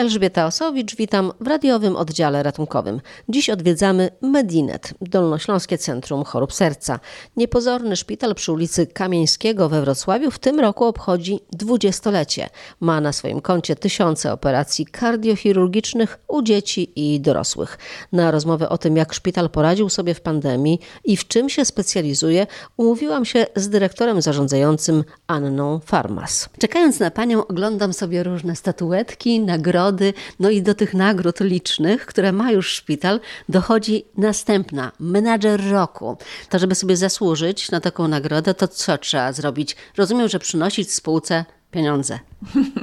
Elżbieta Osowicz, witam w radiowym oddziale ratunkowym. Dziś odwiedzamy Medinet, Dolnośląskie Centrum Chorób Serca. Niepozorny szpital przy ulicy Kamieńskiego we Wrocławiu w tym roku obchodzi dwudziestolecie. Ma na swoim koncie tysiące operacji kardiochirurgicznych u dzieci i dorosłych. Na rozmowę o tym, jak szpital poradził sobie w pandemii i w czym się specjalizuje, umówiłam się z dyrektorem zarządzającym Anną Farmas. Czekając na panią, oglądam sobie różne statuetki, nagrody, nagrody. No i do tych nagród licznych, które ma już szpital, dochodzi następna, menadżer roku. To, żeby sobie zasłużyć na taką nagrodę, to co trzeba zrobić? Rozumiem, że przynosić spółce pieniądze.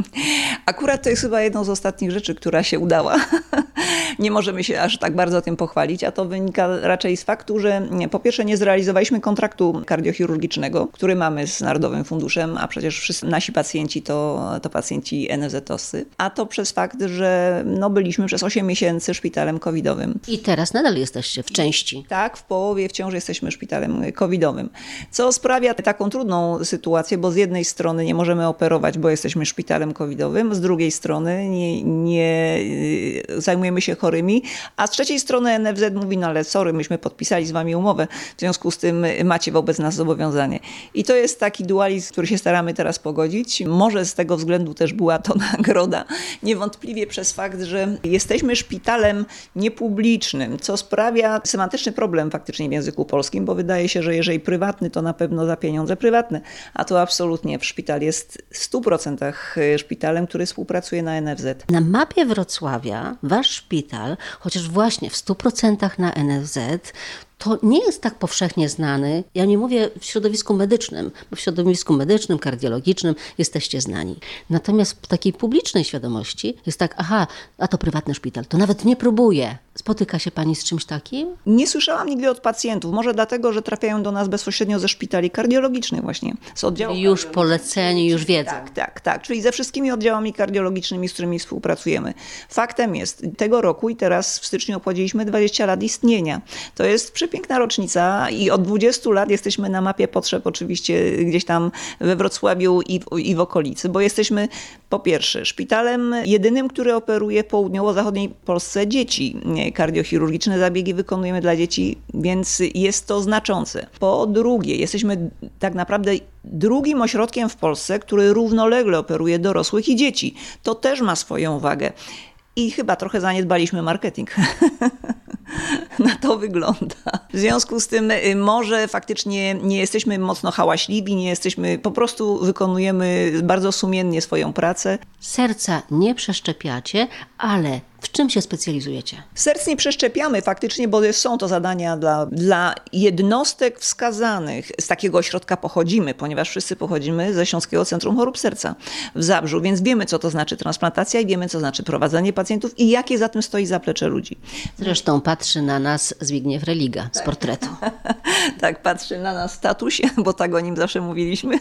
Akurat to jest chyba jedną z ostatnich rzeczy, która się udała. nie możemy się aż tak bardzo tym pochwalić, a to wynika raczej z faktu, że po pierwsze nie zrealizowaliśmy kontraktu kardiochirurgicznego, który mamy z Narodowym Funduszem, a przecież wszyscy nasi pacjenci to, to pacjenci NFZ-osy, a to przez fakt, że no, byliśmy przez 8 miesięcy szpitalem covidowym. I teraz nadal jesteście w części. Tak, w połowie wciąż jesteśmy szpitalem covidowym, co sprawia taką trudną sytuację, bo z jednej strony nie możemy operować, bo jesteśmy szpitalem covidowym, z drugiej strony nie, nie y, zajmujemy się chorymi, a z trzeciej strony NFZ mówi, no ale sorry, myśmy podpisali z wami umowę, w związku z tym macie wobec nas zobowiązanie. I to jest taki dualizm, który się staramy teraz pogodzić. Może z tego względu też była to nagroda, niewątpliwie przez fakt, że jesteśmy szpitalem niepublicznym, co sprawia semantyczny problem faktycznie w języku polskim, bo wydaje się, że jeżeli prywatny, to na pewno za pieniądze prywatne, a to absolutnie w szpital jest 100% szpitalem, który współpracuje na NFZ. Na mapie Wrocławia wasz szpital, chociaż właśnie w 100% na NFZ, to nie jest tak powszechnie znany. Ja nie mówię w środowisku medycznym, bo w środowisku medycznym, kardiologicznym jesteście znani. Natomiast w takiej publicznej świadomości jest tak, aha, a to prywatny szpital, to nawet nie próbuje. Spotyka się Pani z czymś takim? Nie słyszałam nigdy od pacjentów. Może dlatego, że trafiają do nas bezpośrednio ze szpitali kardiologicznych właśnie, z oddziału. Już poleceni, już wiedzą. Tak, tak, tak. Czyli ze wszystkimi oddziałami kardiologicznymi, z którymi współpracujemy. Faktem jest, tego roku i teraz w styczniu obchodziliśmy 20 lat istnienia. To jest przepiękna rocznica i od 20 lat jesteśmy na mapie potrzeb oczywiście gdzieś tam we Wrocławiu i w, i w okolicy, bo jesteśmy po pierwsze szpitalem jedynym, który operuje w południowo-zachodniej Polsce dzieci kardiochirurgiczne zabiegi wykonujemy dla dzieci, więc jest to znaczące. Po drugie, jesteśmy tak naprawdę drugim ośrodkiem w Polsce, który równolegle operuje dorosłych i dzieci. To też ma swoją wagę. I chyba trochę zaniedbaliśmy marketing. na to wygląda. W związku z tym y, może faktycznie nie jesteśmy mocno hałaśliwi, nie jesteśmy, po prostu wykonujemy bardzo sumiennie swoją pracę. Serca nie przeszczepiacie, ale czym się specjalizujecie? Serc nie przeszczepiamy faktycznie, bo są to zadania dla, dla jednostek wskazanych. Z takiego ośrodka pochodzimy, ponieważ wszyscy pochodzimy ze Śląskiego Centrum Chorób Serca w Zabrzu, więc wiemy, co to znaczy transplantacja i wiemy, co znaczy prowadzenie pacjentów i jakie za tym stoi zaplecze ludzi. Zresztą patrzy na nas Zbigniew Religa z portretu. tak, patrzy na nas statusie, bo tak o nim zawsze mówiliśmy.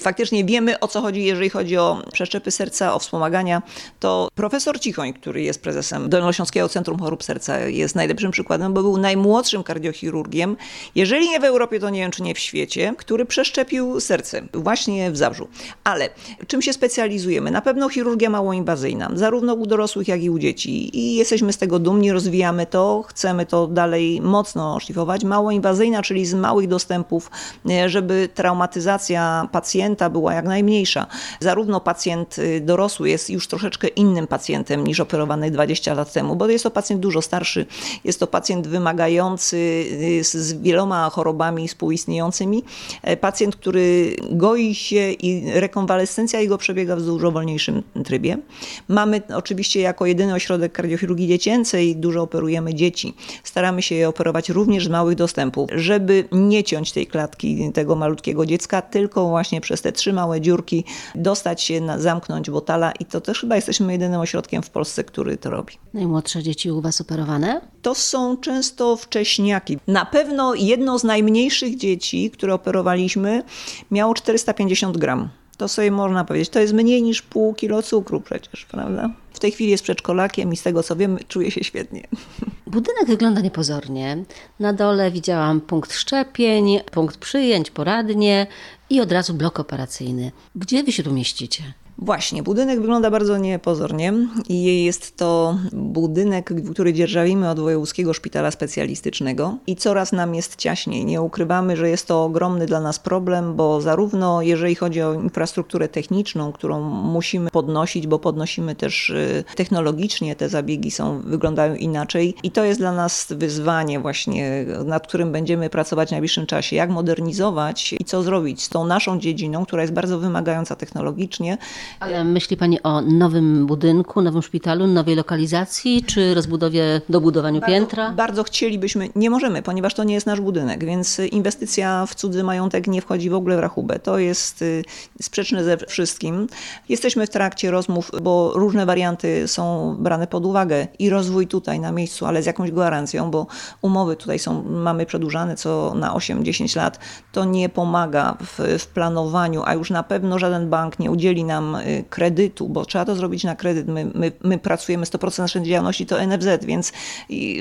Faktycznie wiemy, o co chodzi, jeżeli chodzi o przeszczepy serca, o wspomagania. To profesor Cichoń, który który jest prezesem Dolnośląskiego Centrum Chorób Serca, jest najlepszym przykładem, bo był najmłodszym kardiochirurgiem, jeżeli nie w Europie, to nie wiem, czy nie w świecie, który przeszczepił serce właśnie w Zabrzu. Ale czym się specjalizujemy? Na pewno chirurgia małoinwazyjna, zarówno u dorosłych, jak i u dzieci. I jesteśmy z tego dumni, rozwijamy to, chcemy to dalej mocno szlifować. Małoinwazyjna, czyli z małych dostępów, żeby traumatyzacja pacjenta była jak najmniejsza. Zarówno pacjent y, dorosły jest już troszeczkę innym pacjentem niż operowany operowany 20 lat temu, bo jest to pacjent dużo starszy, jest to pacjent wymagający y, z wieloma chorobami współistniejącymi, e, pacjent, który goi się i rekonwalescencja jego przebiega w dużo wolniejszym trybie. Mamy oczywiście jako jedyny ośrodek kardiochirurgii dziecięcej, dużo operujemy dzieci. Staramy się je operować również z małych dostępów, żeby nie ciąć tej klatki tego malutkiego dziecka, tylko właśnie przez te trzy małe dziurki dostać się, zamknąć botala i to też chyba jesteśmy jedynym ośrodkiem w Polsce, który to robi. Najmłodsze dzieci u Was operowane? To są często wcześniaki. Na pewno jedno z najmniejszych dzieci, które operowaliśmy, miało 450 gram. To sobie można powiedzieć. To jest mniej niż pół kilo cukru przecież, prawda? W tej chwili jest przedszkolakiem i z tego co wiem, czuje się świetnie. Budynek wygląda niepozornie. Na dole widziałam punkt szczepień, punkt przyjęć, poradnie i od razu blok operacyjny. Gdzie wy się tu mieścicie? Właśnie, budynek wygląda bardzo niepozornie i jest to budynek, który dzierżawimy od Wojewódzkiego Szpitala Specjalistycznego i coraz nam jest ciaśniej. Nie ukrywamy, że jest to ogromny dla nas problem, bo zarówno jeżeli chodzi o infrastrukturę techniczną, którą musimy podnosić, bo podnosimy też y, technologicznie, te zabiegi są, wyglądają inaczej i to jest dla nas wyzwanie właśnie, nad którym będziemy pracować w najbliższym czasie. Jak modernizować i co zrobić z tą naszą dziedziną, która jest bardzo wymagająca technologicznie, ale myśli Pani o nowym budynku, nowym szpitalu, nowej lokalizacji, czy rozbudowie, dobudowaniu bardzo, piętra? Bardzo chcielibyśmy, nie możemy, ponieważ to nie jest nasz budynek, więc inwestycja w cudzy majątek nie wchodzi w ogóle w rachubę. To jest y, sprzeczne ze wszystkim. Jesteśmy w trakcie rozmów, bo różne warianty są brane pod uwagę i rozwój tutaj na miejscu, ale z jakąś gwarancją, bo umowy tutaj są, mamy przedłużane co na 8-10 lat. To nie pomaga w, w planowaniu, a już na pewno żaden bank nie udzieli nam kredytu, bo trzeba to zrobić na kredyt. My, my, my pracujemy 100% naszej działalności to NFZ, więc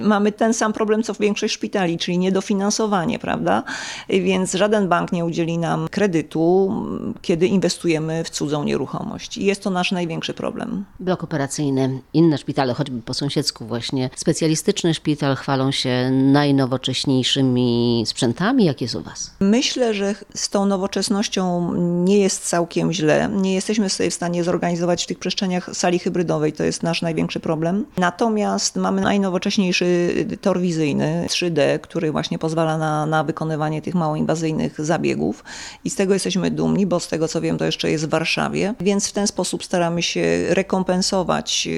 mamy ten sam problem, co w większość szpitali, czyli niedofinansowanie, prawda? Więc żaden bank nie udzieli nam kredytu, kiedy inwestujemy w cudzą nieruchomość. I jest to nasz największy problem. Blok operacyjny, inne szpitale, choćby po sąsiedzku właśnie, specjalistyczny szpital chwalą się najnowocześniejszymi sprzętami. Jak jest u Was? Myślę, że z tą nowoczesnością nie jest całkiem źle. Nie jesteśmy sobie w stanie zorganizować w tych przestrzeniach sali hybrydowej. To jest nasz największy problem. Natomiast mamy najnowocześniejszy tor wizyjny 3D, który właśnie pozwala na, na wykonywanie tych mało inwazyjnych zabiegów. I z tego jesteśmy dumni, bo z tego co wiem, to jeszcze jest w Warszawie. Więc w ten sposób staramy się rekompensować yy,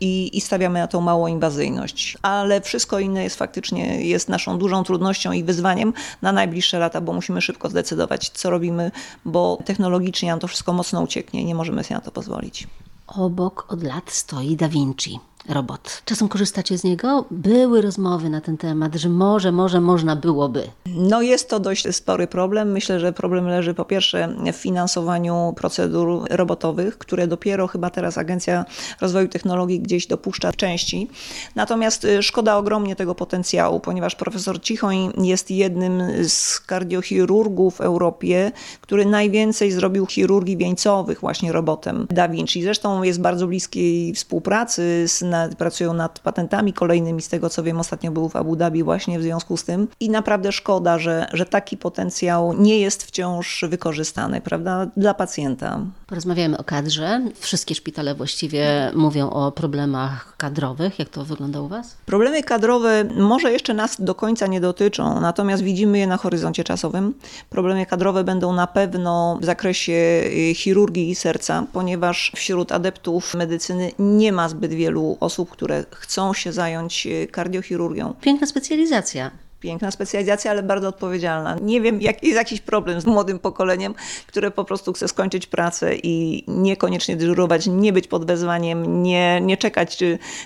i, i stawiamy na tą małą inwazyjność. Ale wszystko inne jest faktycznie jest naszą dużą trudnością i wyzwaniem na najbliższe lata, bo musimy szybko zdecydować, co robimy, bo technologicznie nam to wszystko mocno ucieknie nie możemy sobie na to pozwolić. Obok od lat stoi Da Vinci robot. Czasem korzystacie z niego? Były rozmowy na ten temat, że może, może można byłoby. No jest to dość spory problem. Myślę, że problem leży po pierwsze w finansowaniu procedur robotowych, które dopiero chyba teraz Agencja Rozwoju Technologii gdzieś dopuszcza w części. Natomiast y, szkoda ogromnie tego potencjału, ponieważ profesor Cichoń jest jednym z kardiochirurgów w Europie, który najwięcej zrobił chirurgii wieńcowych właśnie robotem Da Vinci. Zresztą jest bardzo bliskiej współpracy z pracują nad patentami kolejnymi, z tego co wiem, ostatnio był w Abu Dhabi właśnie w związku z tym. I naprawdę szkoda, że, że taki potencjał nie jest wciąż wykorzystany, prawda, dla pacjenta. Porozmawiamy o kadrze. Wszystkie szpitale właściwie mówią o problemach kadrowych. Jak to wygląda u Was? Problemy kadrowe może jeszcze nas do końca nie dotyczą, natomiast widzimy je na horyzoncie czasowym. Problemy kadrowe będą na pewno w zakresie y, chirurgii i serca, ponieważ wśród adeptów medycyny nie ma zbyt wielu osób, które chcą się zająć y, kardiochirurgią. Piękna specjalizacja piękna specjalizacja, ale bardzo odpowiedzialna. Nie wiem, jak jest jakiś problem z młodym pokoleniem, które po prostu chce skończyć pracę i niekoniecznie dyżurować, nie być pod wezwaniem, nie, nie czekać,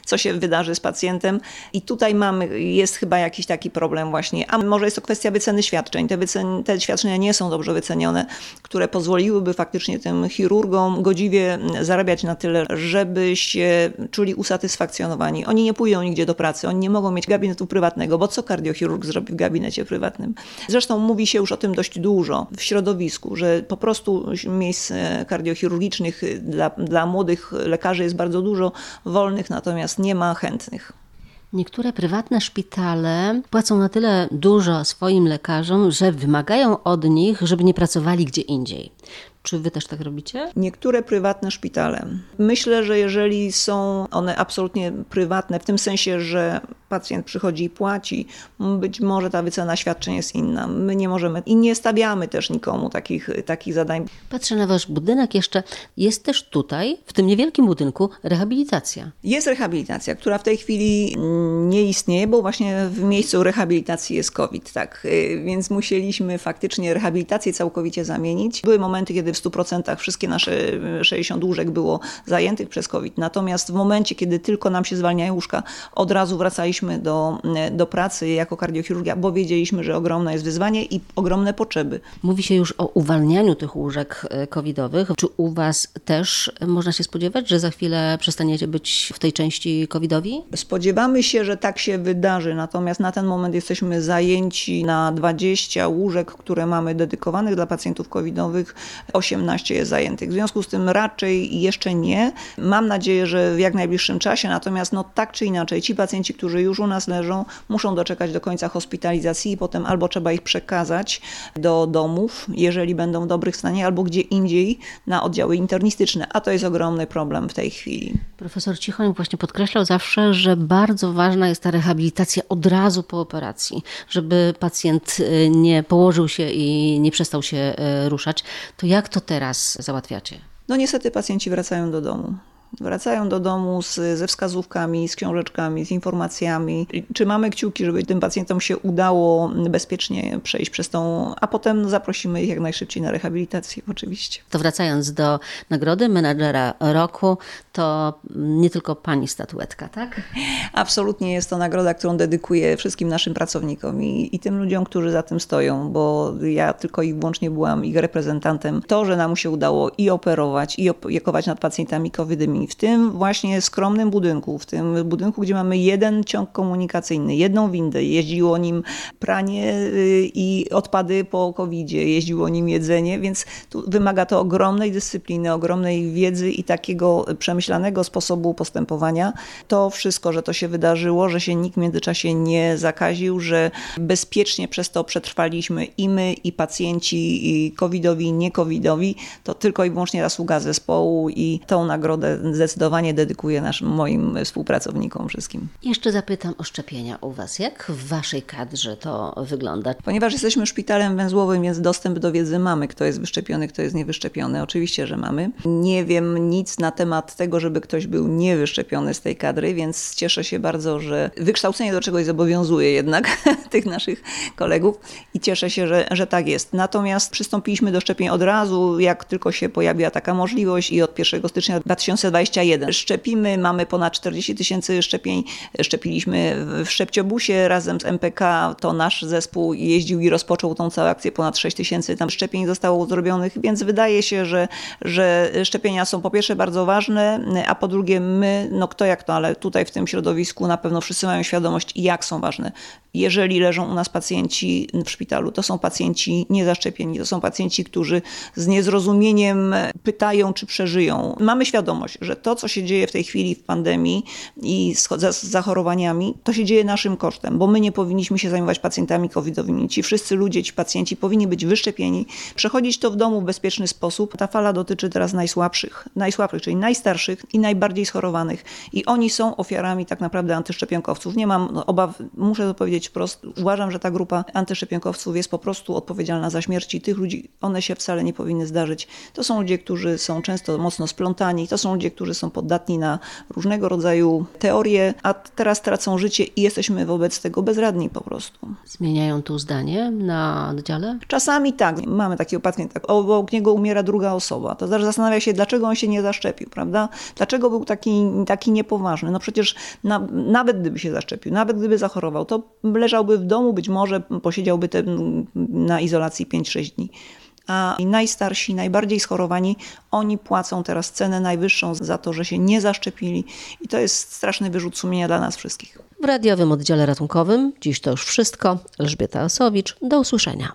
co się wydarzy z pacjentem. I tutaj mamy, jest chyba jakiś taki problem właśnie. A może jest to kwestia wyceny świadczeń. Te, wycen, te świadczenia nie są dobrze wycenione, które pozwoliłyby faktycznie tym chirurgom godziwie zarabiać na tyle, żeby się czuli usatysfakcjonowani. Oni nie pójdą nigdzie do pracy, oni nie mogą mieć gabinetu prywatnego, bo co kardiochirurg zrobi w gabinecie prywatnym. Zresztą mówi się już o tym dość dużo w środowisku, że po prostu miejsc kardiochirurgicznych dla, dla młodych lekarzy jest bardzo dużo wolnych, natomiast nie ma chętnych. Niektóre prywatne szpitale płacą na tyle dużo swoim lekarzom, że wymagają od nich, żeby nie pracowali gdzie indziej. Czy wy też tak robicie? Niektóre prywatne szpitale. Myślę, że jeżeli są one absolutnie prywatne, w tym sensie, że pacjent przychodzi i płaci, być może ta wycena świadczeń jest inna. My nie możemy i nie stawiamy też nikomu takich, takich zadań. Patrzę na wasz budynek jeszcze. Jest też tutaj, w tym niewielkim budynku, rehabilitacja. Jest rehabilitacja, która w tej chwili nie istnieje, bo właśnie w miejscu rehabilitacji jest COVID, tak. Więc musieliśmy faktycznie rehabilitację całkowicie zamienić. Były momenty, kiedy w 100% wszystkie nasze 60 łóżek było zajętych przez COVID. Natomiast w momencie, kiedy tylko nam się zwalniają łóżka, od razu wracaliśmy do, do pracy jako kardiochirurgia, bo wiedzieliśmy, że ogromne jest wyzwanie i ogromne potrzeby. Mówi się już o uwalnianiu tych łóżek e, covidowych. Czy u Was też można się spodziewać, że za chwilę przestaniecie być w tej części covidowi? Spodziewamy się, że tak się wydarzy, natomiast na ten moment jesteśmy zajęci na 20 łóżek, które mamy dedykowanych dla pacjentów covidowych, 18 jest zajętych. W związku z tym raczej jeszcze nie. Mam nadzieję, że w jak najbliższym czasie, natomiast no tak czy inaczej, ci pacjenci, którzy już u nas leżą, muszą doczekać do końca hospitalizacji i potem albo trzeba ich przekazać do domów, jeżeli będą w dobrych stanie, albo gdzie indziej na oddziały internistyczne, a to jest ogromny problem w tej chwili. Profesor Cichoń właśnie podkreślał zawsze, że bardzo ważna jest ta rehabilitacja od razu po operacji, żeby pacjent y, nie położył się i nie przestał się y, ruszać. To jak to teraz załatwiacie? No niestety pacjenci wracają do domu. Wracają do domu z, ze wskazówkami, z książeczkami, z informacjami. Trzymamy kciuki, żeby tym pacjentom się udało bezpiecznie przejść przez tą, a potem zaprosimy ich jak najszybciej na rehabilitację, oczywiście. To wracając do nagrody menadżera roku, to nie tylko pani statuetka, tak? Absolutnie jest to nagroda, którą dedykuję wszystkim naszym pracownikom i, i tym ludziom, którzy za tym stoją, bo ja tylko i wyłącznie byłam ich reprezentantem. To, że nam się udało i operować, i opiekować nad pacjentami w tym właśnie skromnym budynku, w tym budynku, gdzie mamy jeden ciąg komunikacyjny, jedną windę, jeździło nim pranie y, i odpady po covid jeździło nim jedzenie, więc wymaga to ogromnej dyscypliny, ogromnej wiedzy i takiego przemyślanego sposobu postępowania. To wszystko, że to się wydarzyło, że się nikt w międzyczasie nie zakaził, że bezpiecznie przez to przetrwaliśmy i my, i pacjenci, i covidowi, nie covidowi, to tylko i wyłącznie zasługa zespołu i tą nagrodę zdecydowanie dedykuję naszym moim współpracownikom wszystkim. Jeszcze zapytam o szczepienia u Was. Jak w Waszej kadrze to wygląda? Ponieważ jesteśmy szpitalem węzłowym, więc dostęp do wiedzy mamy, kto jest wyszczepiony, kto jest niewyszczepiony. Oczywiście, że mamy. Nie wiem nic na temat tego, żeby ktoś był niewyszczepiony z tej kadry, więc cieszę się bardzo, że wykształcenie do czegoś zobowiązuje jednak tych naszych kolegów i cieszę się, że, że tak jest. Natomiast przystąpiliśmy do szczepień od razu, jak tylko się pojawiła taka możliwość i od 1 stycznia 2020 21. Szczepimy, mamy ponad 40 tysięcy szczepień. Szczepiliśmy w Szczepciobusie razem z MPK. To nasz zespół jeździł i rozpoczął tą całą akcję. Ponad 6 tysięcy tam szczepień zostało zrobionych, więc wydaje się, że, że szczepienia są po pierwsze bardzo ważne, a po drugie my, no kto jak to, ale tutaj w tym środowisku na pewno wszyscy mają świadomość, jak są ważne. Jeżeli leżą u nas pacjenci w szpitalu, to są pacjenci niezaszczepieni, to są pacjenci, którzy z niezrozumieniem pytają, czy przeżyją. Mamy świadomość, że to, co się dzieje w tej chwili w pandemii i z zachorowaniami, to się dzieje naszym kosztem, bo my nie powinniśmy się zajmować pacjentami covidowymi. Ci wszyscy ludzie, ci pacjenci powinni być wyszczepieni, przechodzić to w domu w bezpieczny sposób. Ta fala dotyczy teraz najsłabszych, najsłabszych, czyli najstarszych i najbardziej schorowanych. I oni są ofiarami tak naprawdę antyszczepionkowców. Nie mam obaw, muszę to powiedzieć wprost. Uważam, że ta grupa antyszczepionkowców jest po prostu odpowiedzialna za śmierci tych ludzi. One się wcale nie powinny zdarzyć. To są ludzie, którzy są często mocno splątani. To są ludzie, którzy są podatni na różnego rodzaju teorie, a teraz tracą życie i jesteśmy wobec tego bezradni po prostu. Zmieniają tu zdanie na oddziale? Czasami tak. Mamy taki pacjent, tak, obok niego umiera druga osoba. To też zastanawia się, dlaczego on się nie zaszczepił, prawda? Dlaczego był taki, taki niepoważny? No przecież na, nawet gdyby się zaszczepił, nawet gdyby zachorował, to leżałby w domu, być może posiedziałby te, na izolacji 5-6 dni a najstarsi, najbardziej schorowani, oni płacą teraz cenę najwyższą za to, że się nie zaszczepili i to jest straszny wyrzut sumienia dla nas wszystkich. W radiowym oddziale ratunkowym dziś to już wszystko. Elżbieta Osowicz, do usłyszenia.